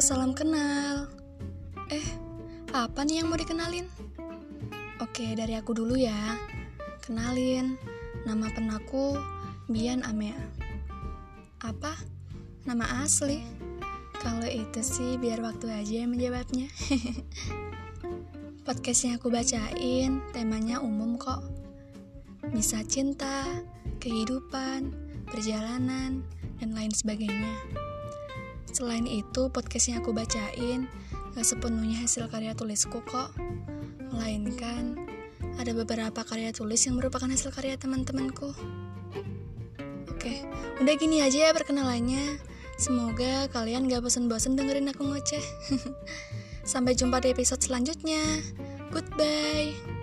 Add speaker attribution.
Speaker 1: salam kenal. Eh, apa nih yang mau dikenalin? Oke, dari aku dulu ya. Kenalin, nama penaku Bian Amea. Apa? Nama asli? Kalau itu sih biar waktu aja yang menjawabnya. Podcast yang aku bacain temanya umum kok. Bisa cinta, kehidupan, perjalanan, dan lain sebagainya. Selain itu, podcast yang aku bacain gak sepenuhnya hasil karya tulisku kok. Melainkan, ada beberapa karya tulis yang merupakan hasil karya teman-temanku. Oke, udah gini aja ya perkenalannya. Semoga kalian gak bosan-bosan dengerin aku ngoceh. Sampai jumpa di episode selanjutnya. Goodbye.